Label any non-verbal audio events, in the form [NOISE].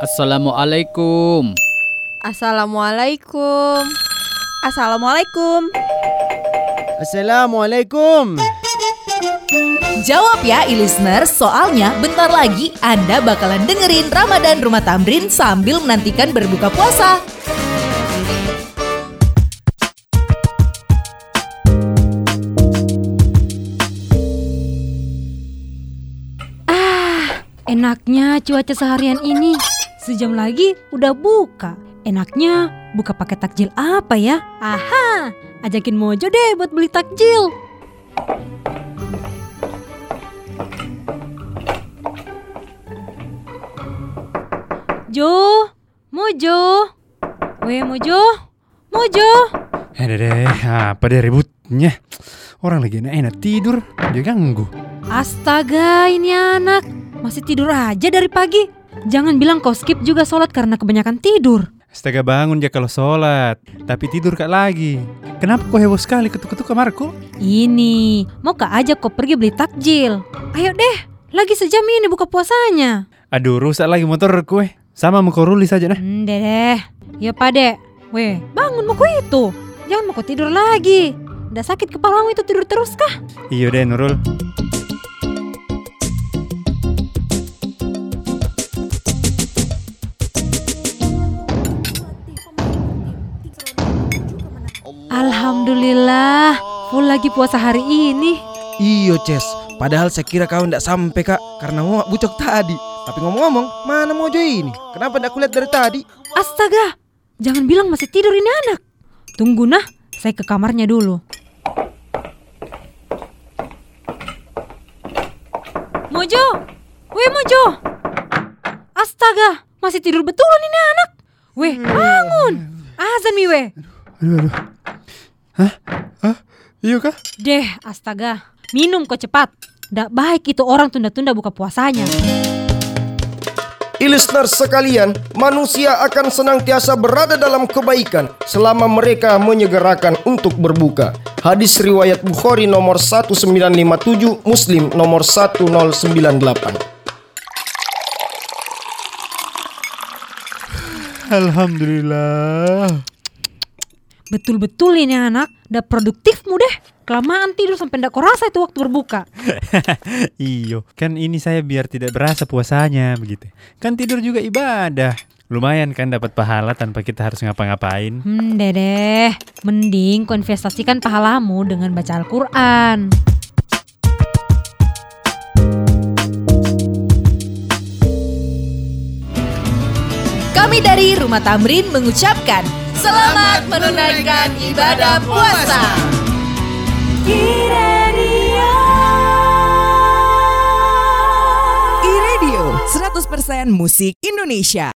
Assalamualaikum. Assalamualaikum. Assalamualaikum. Assalamualaikum. Jawab ya e-listener, soalnya bentar lagi Anda bakalan dengerin Ramadan Rumah Tamrin sambil menantikan berbuka puasa. Enaknya cuaca seharian ini. Sejam lagi udah buka. Enaknya buka pakai takjil apa ya? Aha, ajakin Mojo deh buat beli takjil. Jo, Mojo. Weh Mojo, Mojo. Eh deh, deh, apa deh ributnya? Orang lagi enak-enak tidur, dia ganggu. Astaga, ini anak masih tidur aja dari pagi. Jangan bilang kau skip juga sholat karena kebanyakan tidur. Astaga bangun dia kalau sholat, tapi tidur kak lagi. Kenapa kau heboh sekali ketuk-ketuk kamarku? Ini, mau kak ajak kau pergi beli takjil. Ayo deh, lagi sejam ini buka puasanya. Aduh, rusak lagi motor kue. Sama mau kau ruli saja nah. Hmm, deh. Ya pade. Weh, bangun mau kau itu. Jangan mau kau tidur lagi. Udah sakit kepalamu itu tidur terus kah? Iya deh Nurul. Alhamdulillah, full lagi puasa hari ini. Iyo Ces, padahal saya kira kau ndak sampai kak karena mau bucok tadi. Tapi ngomong-ngomong, mana Mojo ini? Kenapa ndak kulihat dari tadi? Astaga, jangan bilang masih tidur ini anak. Tunggu nah, saya ke kamarnya dulu. Mojo, weh Mojo. Astaga, masih tidur betulan ini anak. Weh, bangun. Azan mi weh. Aduh, aduh. Hah? Hah? Iya kah? Deh, astaga. Minum kok cepat. Ndak baik itu orang tunda-tunda buka puasanya. Listener sekalian, manusia akan senantiasa berada dalam kebaikan selama mereka menyegerakan untuk berbuka. Hadis riwayat Bukhari nomor 1957, Muslim nomor 1098. Alhamdulillah. Betul-betul ini anak. Udah produktifmu deh. Kelamaan tidur sampai ndak kau rasa itu waktu berbuka. [LAUGHS] iyo, kan ini saya biar tidak berasa puasanya begitu. Kan tidur juga ibadah. Lumayan kan dapat pahala tanpa kita harus ngapa-ngapain. Hmm, dedeh. Mending kau investasikan pahalamu dengan baca Al-Quran. Kami dari Rumah Tamrin mengucapkan selamat menunaikan ibadah puasa. E-Radio 100% musik Indonesia.